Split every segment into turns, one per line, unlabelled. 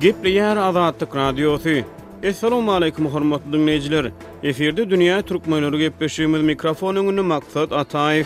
Gepleýär Azatlyk Radiosy. Assalamualaikum hormatly dinleýjiler. Eferde dünýä türkmenleri gepleşigimiz mikrofon öňünde maksat Ataýew.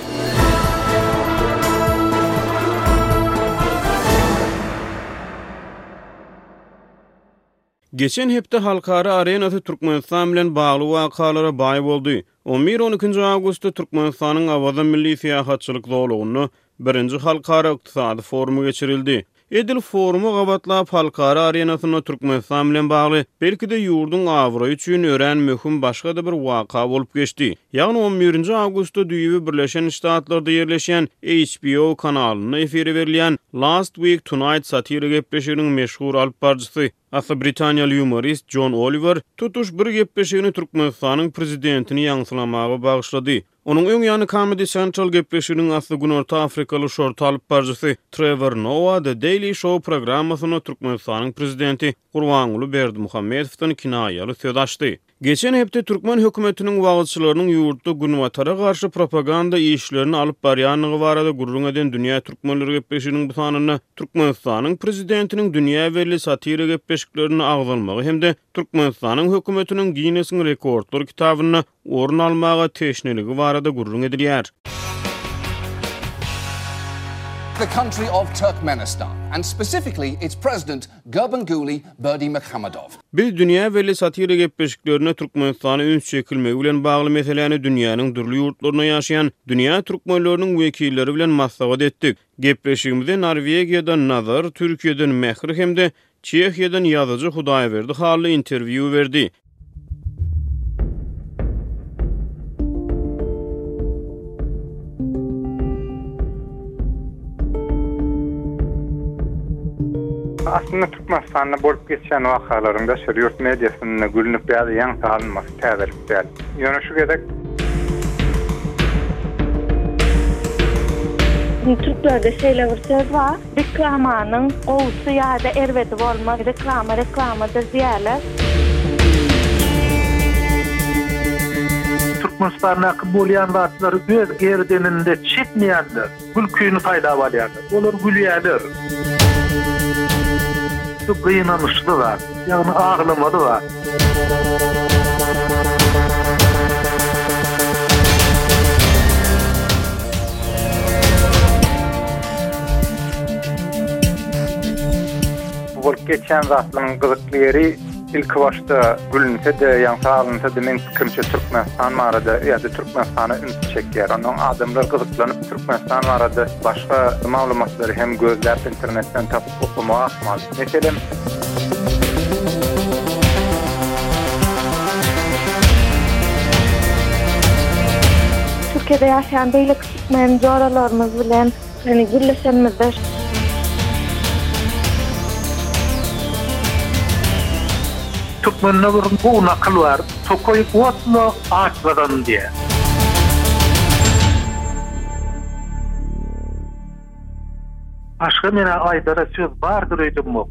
Geçen hepde halkara arenasy Türkmenistan bilen bagly wakalara baý boldy. On bir, on ikinji awgustda Türkmenistanyň Awaza milli syýahatçylyk zolagynda birinji halkara ykdysady forumy geçirildi. Edil foruma gabatlap, halkara arenasynda Türkmenistan bilen bagly, belki-de, ýurduň abraýy üçin örän möhüm başga-da bir waka bolup geçdi. Ýagny on birinji awgustda düýbi Birleşen Ştatlarda ýerleşýän HBO kanalynda efire berilýän Last Week Tonight satira gepleşiginiň meşhur alyp baryjysy, asly britaniýaly ýumorist Jon Oliwer tutuş bir gepleşigini Türkmenistanyň prezidentini ýaňsylamaga bagyşlady. Onuň öň ýany Comedy Central gepleşiginiň asly günorta afrikaly şorta alyp baryjysy Trewor Noa The Daily Show programmasynda Türkmenistanyň prezidenti Gurbanguly Berdimuhamedowdan kinaýaly söz açdy. Geçen hepde türkmen hökümetiniň wagyzçylarynyň ýurtda Günbatara garşy propaganda işlerini alyp barýandygy barada gürrüň eden Dünýä türkmenleri gepleşiginiň bu sanynda Türkmenistanyň Prezidentiniň dünýä belli satira gepleşiklerinde agzalmagy hem-de Türkmenistanyň hökümetiniň Ginnesiň rekordlar kitabynda orun almaga teşneligi barada gürrüň edilýär.
Gurbanguly Berdimuhamedow.
Biz dünýä belli satira gepleşiklerinde Türkmenistana üns çekilmegi bilen bagly meseläni dünýäniň dürli ýurtlarynda ýaşaýan dünýä türkmenleriniň wekilleri bilen maslahat etdik. Gepleşigimize Norwegiýadan Nazar, Türkiýeden Mähir hem-de Çehiýadan ýazyjy Hudaýberdi Hally interwýu berdi.
Aslynda Türkmenistanda bolup geçýän wakalaryň daşary ýurt mediasynda gülünip ýa-da ýaňsa alynmasy täzelik däl. Ýöne şu gezek.
Türklerde şeýle bir söz bar. Reklamanyň gowusy ýa-da erbedi bolmaz, reklama reklamadyr diýýärler.
Türkmenistandaky bolýan zatlary öz gerdeninde çekmeýänler gülkini saýlap alýarlar. Olar gülýärler. Bu gynanyşly zat. Ýagny aglamaly bar.
Bu bolup geçýän zatlaryň gyzykly ýeri ilki başda gülünsede ýa-da salynsada meň pikirimçe Türkmenistan barada ýa-da Türkmenistana üns çekýär. Ondan adamlar gyzyklanyp Türkmenistan barada başga maglumatlary hem gözläp internetden tapyp Okumagy ahmal. Meselem.
Türkiýede ýaşaýan beýleki türkmen joralarymyz bilen ýene gürleşenimizde
Türkmende bir gowy nakyl bar, Tokaý otla aç gazandy diýýär. Başga menä aýdara söz bardyr öýdemok.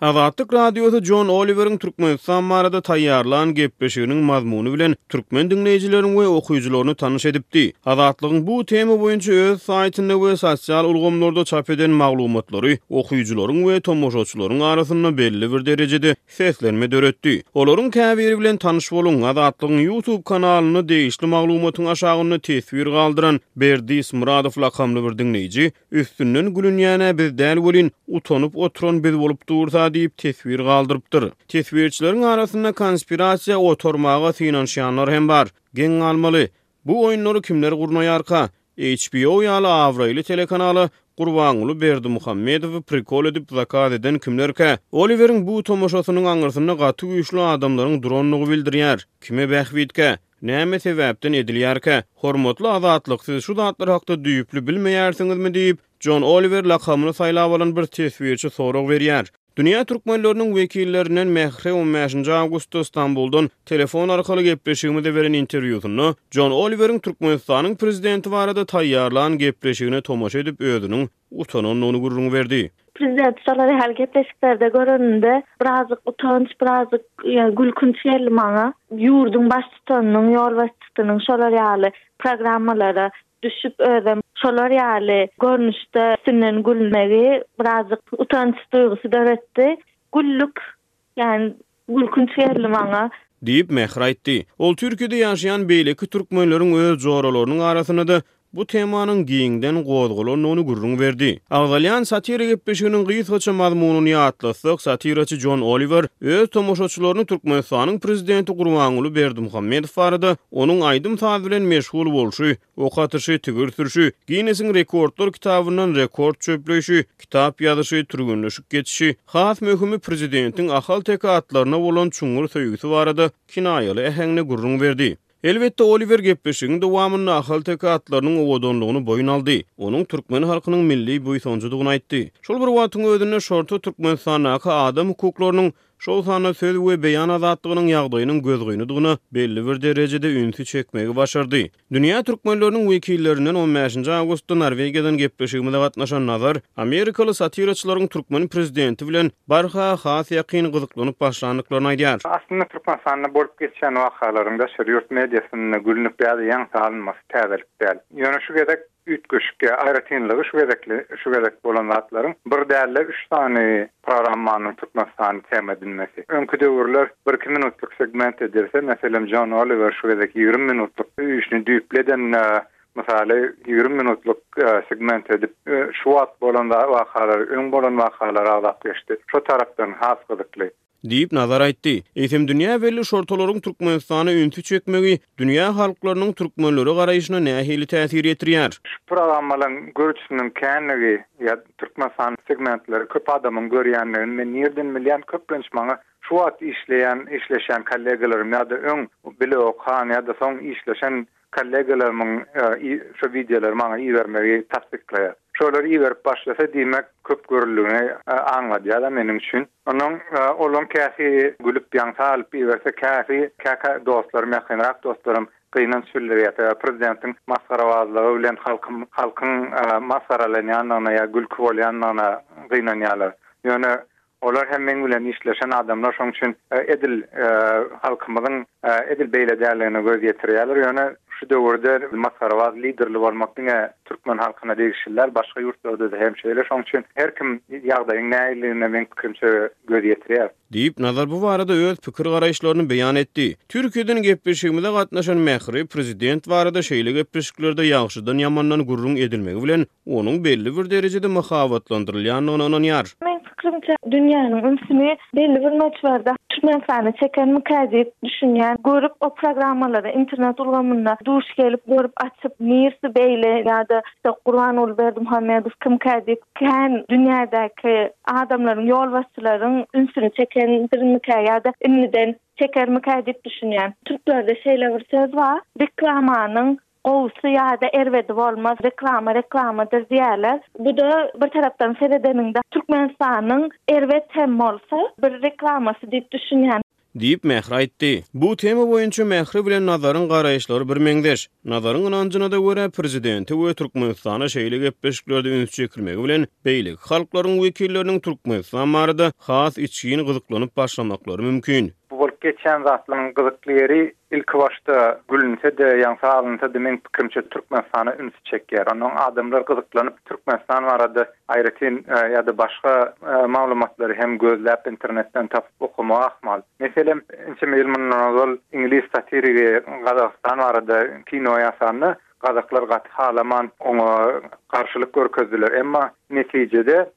Azatlyk Radiosy Jon Oliveriň Türkmenistan barada taýýarlan gepleşiginiň mazmuny bilen türkmen diňleýjilerini we okyjylaryny tanyş edipdi. Azatlygyň bu tema boýunça öz saýtynda we sosial ulgamlarda çap eden maglumatlary okyjylaryň we tomaşaçylaryň arasynda belli bir derejede Seslenme döretdi. Olaryň käbiri bilen tanyş boluň, Azatlygyň YouTube kanalynda degişli maglumatyň aşagynda teswir galdyran Berdis Myradow lakamly bir diňleýji, üstünden gülünýän-ä biz däl welin, utanyp oturan biz bolup durus-a diýip teswir galdyrypdyr. Teswirçileriň arasynda konspirasiýa otarmaga synanyşýanlar hem bar. Geň galmaly. Bu oýunlary kimler gurnaýarka? HBO ýaly abraýly telekanala Gurbanguly Berdimuhamedowy prikol edip zakaz eden kimlerkä? Oliweriň bu tomaşasynyň aňyrsynda gaty güýçli adamlaryň durandygy bildirýär. Kime bähbitkä? Näme sebäpden edilýärkä? Hormatly Azatlyk siz şu zatlar hakda düýpli bilmeýärsiňizmi diýip, Jon Oliwer lakamyny saýlap alan bir teswirçi sorag berýär. Dünýä türkmenleriniň wekillerinden Mähri on bäşinji awgustda Stambuldan telefon arkaly gepleşigimizde beren interwýusynda Jon Oliveriň Türkmenistanyň Prezidenti barada taýýarlan gepleşigine tomaşa edip özüniň utanandygyny gürrüň berdi.
Prezidenti şolar ýaly gepleşiklerde görenimde birazajyk utanç, birazajyk ýa gülkünç geldi maňa. Ýurduň baştutanynyň, ýolbaşçysynyň şolar ýaly programmalara düşüp özem şolar ýaly görnüşde üstünden gülmegi birazjyk utanç duýgusy döretdi. Güldük, ýagny gülkünç geldi maňa.
Diýip, Mähri aýtdy. Ol Türkiýede ýaşaýan beýleki türkmenleriň öz joralarynyň arasynda-da bu temanyň giňden gozgalandygyny gürrüň berdi. Agzalýan satira gepleşiginiň gysgaça mazmunyny ýatlatsak, satiraçy Jon Oliwer öz tomaşaçylaryny Türkmenistanyň Prezidenti Gurbanguly Berdimuhamedow barada Onuň aýdym-saz bilen meşgul bolşy, ok atyşy, tigir sürşi, Ginnesiň rekordlar kitabyndan rekord çöpleýşi, kitap ýazyşy, türgenleşik geçişi, has möhümi prezidentiň ahalteke atlaryna bolan çuňňur söýgüsi barada kinaýaly äheňde gürrüň berdi. Elbetde, Oliwer gepleşigiň dowamynda ahalteke atlarynyň owadanlygyny boýun aldy, onuň türkmen halkynyň milli buýsanjydygyny aýtdy. Şol bir wagtyň özünde şorta Türkmenistandaky adam hukuklarynyň şol sanda söz we beýan azatlygynyň ýagdaýynyň gözgynydygyna belli bir derejede ünsi çekmegi başardy. Dünýä türkmenleriniň wekillerinden on bäşinji awgustda Norwegiýadan gepleşigimize gatnaşan Nazar, amerikaly satiraçylaryň türkmen prezidenti bilen barha has ýakyn gyzyklanyp başlandyklaryny aýdýar.
Aslynda Türkmenistanda bolup geçýän wakalaryň daşary ýurt mediasynda gülnüp ýa-da ýaňsa alynmasy täzelik däl. Ýöne şu gezek Üýtgeşik ýa aýratynlygy şu gezekli şu gezek bolan zatlaryň bir däl-de üç sany programmanyň Türkmenistany tema edinmesi. Öňki döwürler birki minutlyk segment edilse, meselem, Jon Oliwer şu gezek ýigrimi minutlyk işini düýpli edende, mysaly, ýigrimi minutlyk segment edip, şu wagt bolan wakalary, öň bolan wakalary agzap geçdi. Şo tarapdan has gyzykly.
Diýip, Nazar aýtdy. Eýsem, dünýä belli şortalaryň Türkmenistana ünsi çekmegi dünýä halklarynyň türkmenlere garaýşyna nähili täsir ýetirýär?
Şu programmalaryň görüjisiniň kändigi ýa Türkmenistanyň segmentleri köp adamyň görýändigini men nireden bilýän, köplenç maňa şu wagt işleýän, işleşýän kollegalarym ýa-da öň bile okan ýa-da soň işleşen Kollegalarymyň şu wideolary maňa ibermegi tassyklaýar. Şolary iberip başlasa diýmek köp görüldigini aňladýar-da meniň üçin. Ondan olaň käsi gülüp ýaň salyp iberse käsi käkä dostlarym ýakynrak dostlarym gynanç bildirýärse ýa prezidentiň masgarabazlygy bilen halkym halkyň masgaralanýandygyna ýa gülki bolýandygyna gynanýarlar. Ýöne Olar hem meň bilen işleşen adamlar şoň üçin edil halkymyzyň edil beýle däldigine göz ýetirýärler. Ýöne şu döwürde masgarabaz liderli bolmak diňe türkmen halkyna degişli däl, başga ýurtlarda-da hem şeýle. Şoň üçin her kim ýagdaýyň näildigine meň pikirimçe göz ýetirýär.
Diýip, Nazar bu barada öz pikir-garaýyşlaryny beýan etdi. Türkiýeden gepleşigimize gatnaşan Mähri prezident barada şeýle gepleşiklerde ýagşydan-ýamandan gürrüň edilmegi bilen, onuň belli bir derejede mahabatlandyrylýandygyna ynanýar.
Meň pikirimçe, dünýäniň ünsüni belli bir möçberde Türkmenistana çekenmikä diýip düşünýän, görüp o programmalary internet ulgamynda duş gelip görüp açyp nirsi beýle ýa-da işte Gurbanguly Berdimuhamedow kimkä diýip kän dünýädäki adamlaryň ýolbaşçylaryň ünsüni çekendirmikä ýa-da indiden çekermikä diýip düşünýän. Türklerde şeýle bir söz bar, Reklamanyň Gowusy ýada erbedi bolmaz, reklama reklamadyr diýerler. Bu-da bir tarapdan seredeniňde Türkmenistanyň erbet hem bolsa bir reklamasy diýip düşünýän.
Diýip, Mähri aýtdy. Bu tema boýunça Mähri bilen Nazaryň garaýyşlary birmeňzeş. Nazaryň ynanjyna-da görä, prezidente we Türkmenistana şeýle gepleşiklerde üns çekilmegi bilen, beýleki halklaryň wekilleriniň Türkmenistan barada has içgin gyzyklanyp başlamaklary mümkin.
Bu bolup geçýän zatlaryň gyzykly ýeri, Ilkibaşda gülünse-de, ýaňsa aglansa-da meň pikirimçe Türkmenistana ünsi çekýär. Ondan adamlar gyzyklanyp Türkmenistan barada aýratyn ýa-da başga maglumatlary hem gözläp internetden tapyp okamagy ahmal. Meselem, ençeme ýyl mundan ozal iňlis satirigi Gazagystan barada kino ýasanda, Gazaklar gaty halaman oňa garşylyk görkezdiler. Emma netijede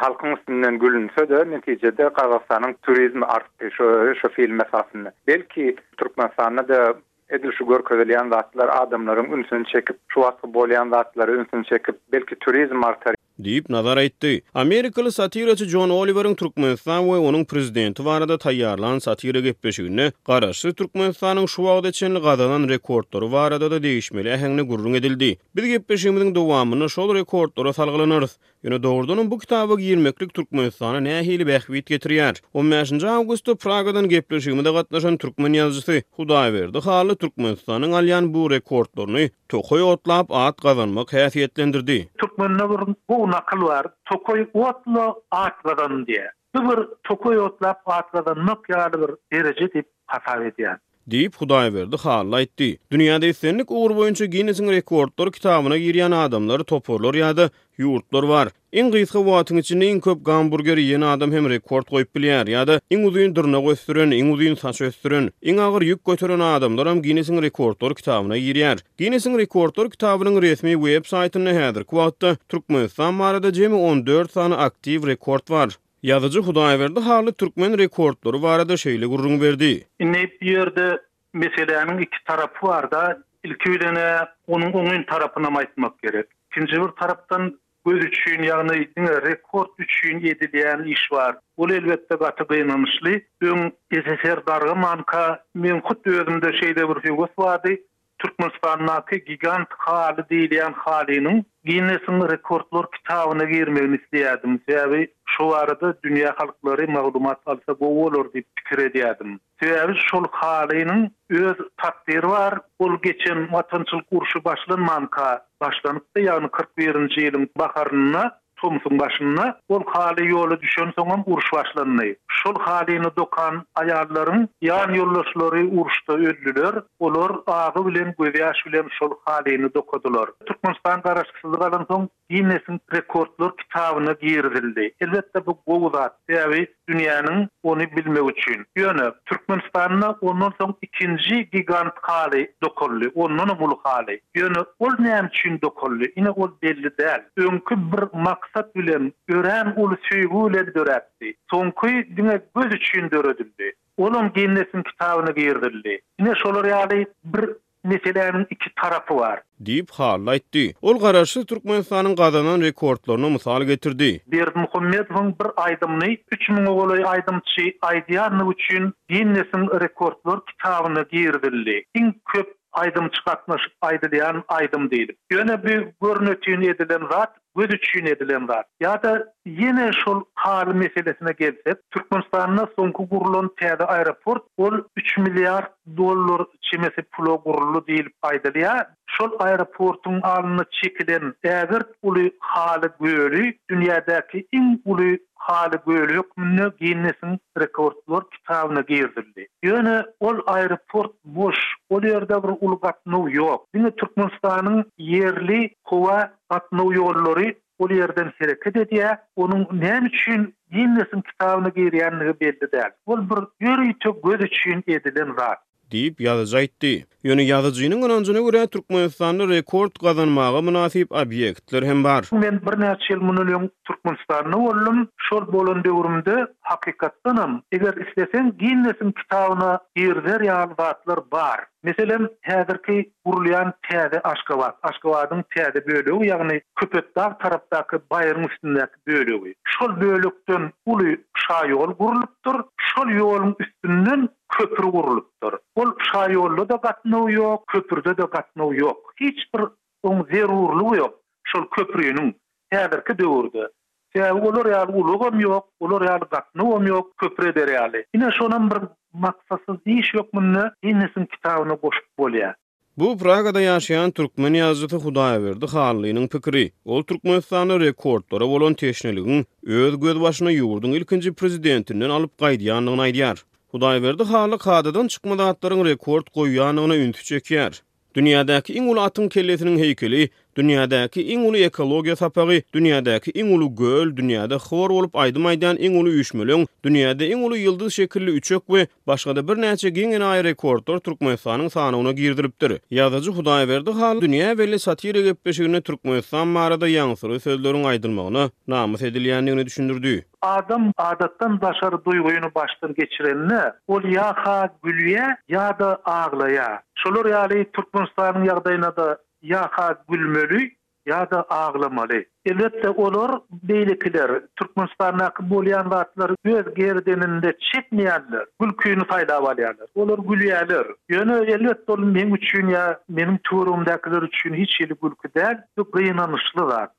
halkyň üstünden gülünse-de, netijede Gazagystanyň turizmi artdy şu şu film esasynda. Belki Türkmenistanda-da edil şu görkezilýän zatlar adamlaryň ünsüni çekip, şu wagtky bolýan zatlary ünsüni çekip, belki turizm artar.
Diýip, Nazar aýtdy. Amerikaly satiraçy Jon Oliweriň Türkmenistan we onuň prezidenti barada taýýarlan satira gepleşiginde Garaşsyz Türkmenistanyň şu wagta çenli gazanan rekordlary barada-da degişmeli äheňde gürrüň edildi. Biz gepleşigimiziň dowamynda şol rekordlara salgylanarys. Ýöne dogrudanam bu kitaba girmeklik Türkmenistana nähili bähbit getirýär? On bäşinji awgustda Pragadan gepleşigimize gatnaşan türkmen ýazyjysy Hudaýberdi Hally Türkmenistanyň alýan bu rekordlaryny Tokaý otlap at gazanmak häsiýetlendirdi.
Türkmende bir gowy nakyl bar, Tokaý otla, at gazan diýýär. Bu bir tokaý otlap at gazanmak ýaly bir dereje diýip hasap edýän.
Diýip, Hudaýberdi Hally aýtdy. Dünýäde islendik ugur boýunça Ginnesiň rekordlar kitabyna girýän adamlar, toparlar ýa-da ýurtlar bar. Iň gysga wagtyň içinde iň köp gamburger iýen adam hem rekord goýup bilýär, ýa-da iň uzyn dyrnak ösdüren, iň uzyn saç ösdüren, iň agyr ýük göteren adamlaram Ginnesiň rekordlar kitabyna girýär. Ginnesiň rekordlar kitabynyň resmi web saýtynda häzirki wagtda Türkmenistan barada jemi on dört sany aktiw rekord bar. Ýazyjy Hudaýberdi Hally türkmen rekordlary barada şeýle gürrüň berdi.
Indi bu ýerde meseläniň iki tarapy bar-da. Ilki bilen-ä onuň oňyn tarapynam aýtmak gerek. Ikinji bir tarapdan Göz üçin, ýagny diňe rekord üçin edilýän iş bar. Ol elbetde gaty gynançly. Öň SSR dargamanka meň hut özümde şeýle bir höwes bardy, Türkmenistandaky gigant haly diýilýän halynyň Ginnesiň rekordlar kitabyna girmegini isleýärdim. Sebäbi şo barada dünýä halklary maglumat alsa gowy bolar diýip pikir edýärdim. Sebäbi şol halynyň öz takdyry bar, ol geçen watançylyk urşy başlanmanka başlanypdy, ýagny kyrk birinji ýylyň baharynda, tomsuň başynda. Ol haly ýola düşensoňam uruş başlandy. Şol halyny dokan aýallaryň ýan ýoldaşlary uruşda öldüler, olar agy bilen, gözýaş bilen şol halyny dokadylar. Türkmenistan garaşsyzlyk alansoň Ginnesiň rekordlar kitabyna girizildi. Elbetde bu gowy zat, sebäbi dünýäniň ony bilmegi üçin. Ýöne, Türkmenistanda ondan soň ikinji gigant haly dokaldy, ondanam uly haly. Ýöne ol näme üçin dokaldy, ine ol belli däl. Öňki bir maksat bilen, örän uly söýgi bilen döräpdi. Soňky diňe göz üçin döredildi. Olam Ginnesiň kitabyna girizildi. Ine şolar ýaly bir Meseläniň iki tarapy bar.
Diýip, Hally aýtdy. Ol Garaşsyz Türkmenistanyň gazanan rekordlaryna mysal getirdi.
Berdimuhamedowyň bir aýdymyny üç müňe golaý aýdymçy aýdýandygy üçin Ginnesiň rekordlar kitabyna girizildi. Iň köp aýdymçy gatnaşyp aýdylýan aýdym diýlip. Ýöne bu görnetin edilen zat göz üçin edilen zat. Ýa-da ýene şol haly meselesine gelsek, Türkmenistanda soňky gurlan täze aeroport, ol üç milliard dollar çemesi pula guruldy diýlip aýdylýar. Şol aeroportyň alnyna çekilen ägirt uly haly göli dünýädäki iň uly haly göli hökmünde Ginnesiň rekordlar kitabyna girizildi. Ýöne ol aeroport boş, ol ýerde bir uly gatnaw ýok. Diňe Türkmenistanyň ýerli howa Gatnaw ýollary ol ýerden hereket edýär. Onuň näme üçin Ginnesiň kitabyna girýändigi belli däl. Ol bir ýörite göz üçin edilen zat.
Diýip, ýazyjy aýtdy. Ýöne ýazyjynyň ynanjyna görä, Türkmenistanda rekord gazanmaga mynasyp obýektler hem bar.
Men birnäçe ýyl mundan öň Türkmenistanda boldum. Şol bolan döwrümde, hakykatdanam, eger isleseň, Ginnesiň kitabyna girizer ýaly zatlar bar. Meselem, häzirki Gurulýan täze Aşgabat, Aşgabadyň täze bölegi, ýagny Köpetdag tarapdaky baýryň üstündäki bölegi. Şol bölekden uly şaýol gurlupdyr. Şol ýoluň üstünden köpri gurlupdyr. Ol şaýolda-da gatnaw ýok, köprüde-de gatnaw ýok. Hiç bir oň zerurlygy ýok şol köpriniň häzirki döwürde. Sebäbi olar ýaly ulagam ýok, olar ýaly gatnawam ýok, köpri eder ýaly. Ine, şonam bir maksatsyz iş hökmünde Ginnesiň kitabyna goşup bolýar.
Bu Pragada ýaşaýan türkmen ýazyjysy Hudaýberdi Hallynyň pikiri. Ol Türkmenistanda rekordlara bolan teşneligiň öz gözbaşyny ýurduň ilkinji prezidentinden alyp gaýdýandygyny aýdýar. Hudaýberdi Hally kadadan çykma zatlaryň rekord goýýandygyna ünsi çekýär. Dünýädäki iň uly atyň kellesiniň heýkeli, Dünýädäki iň uly ekologiýa sapagy, Dünýädäki iň uly göl, Dünýäde hor bolup aýdym aýdan iň uly üýşmeleň, Dünýäde iň uly ýyldyz şekilli üçek we başga-da birnäçe geň-enaýy rekordlar Türkmenistanyň sanawyna girizilipdir. Ýazyjy Hudaýberdi Hal Dünýä belli satira gepleşiginde Türkmenistan barada ýaňsyly sözleriň aýdylmagyna namys edilýändigini düşündirdi.
Adam adatdan daşary duýgyny başdan geçirende, ol ýa-ha gülýär, ýa-da aglaýar. Şolar ýaly Türkmenistanyň ýagdaýyna-da ýa-ha gülmeli, ýa-da aglamaly. Elbetde, olar, beýlekiler, Türkmenistandaky bolýan zatlary öz gerdeninde çekmeýärler, gülkini saýlap alýarlar. Olar gülýärler. Ýöne, elbetde, ol meň üçin ýa meniň töweregimdäkiler üçin hiç hili gülki däl, bu gynanyşly zat.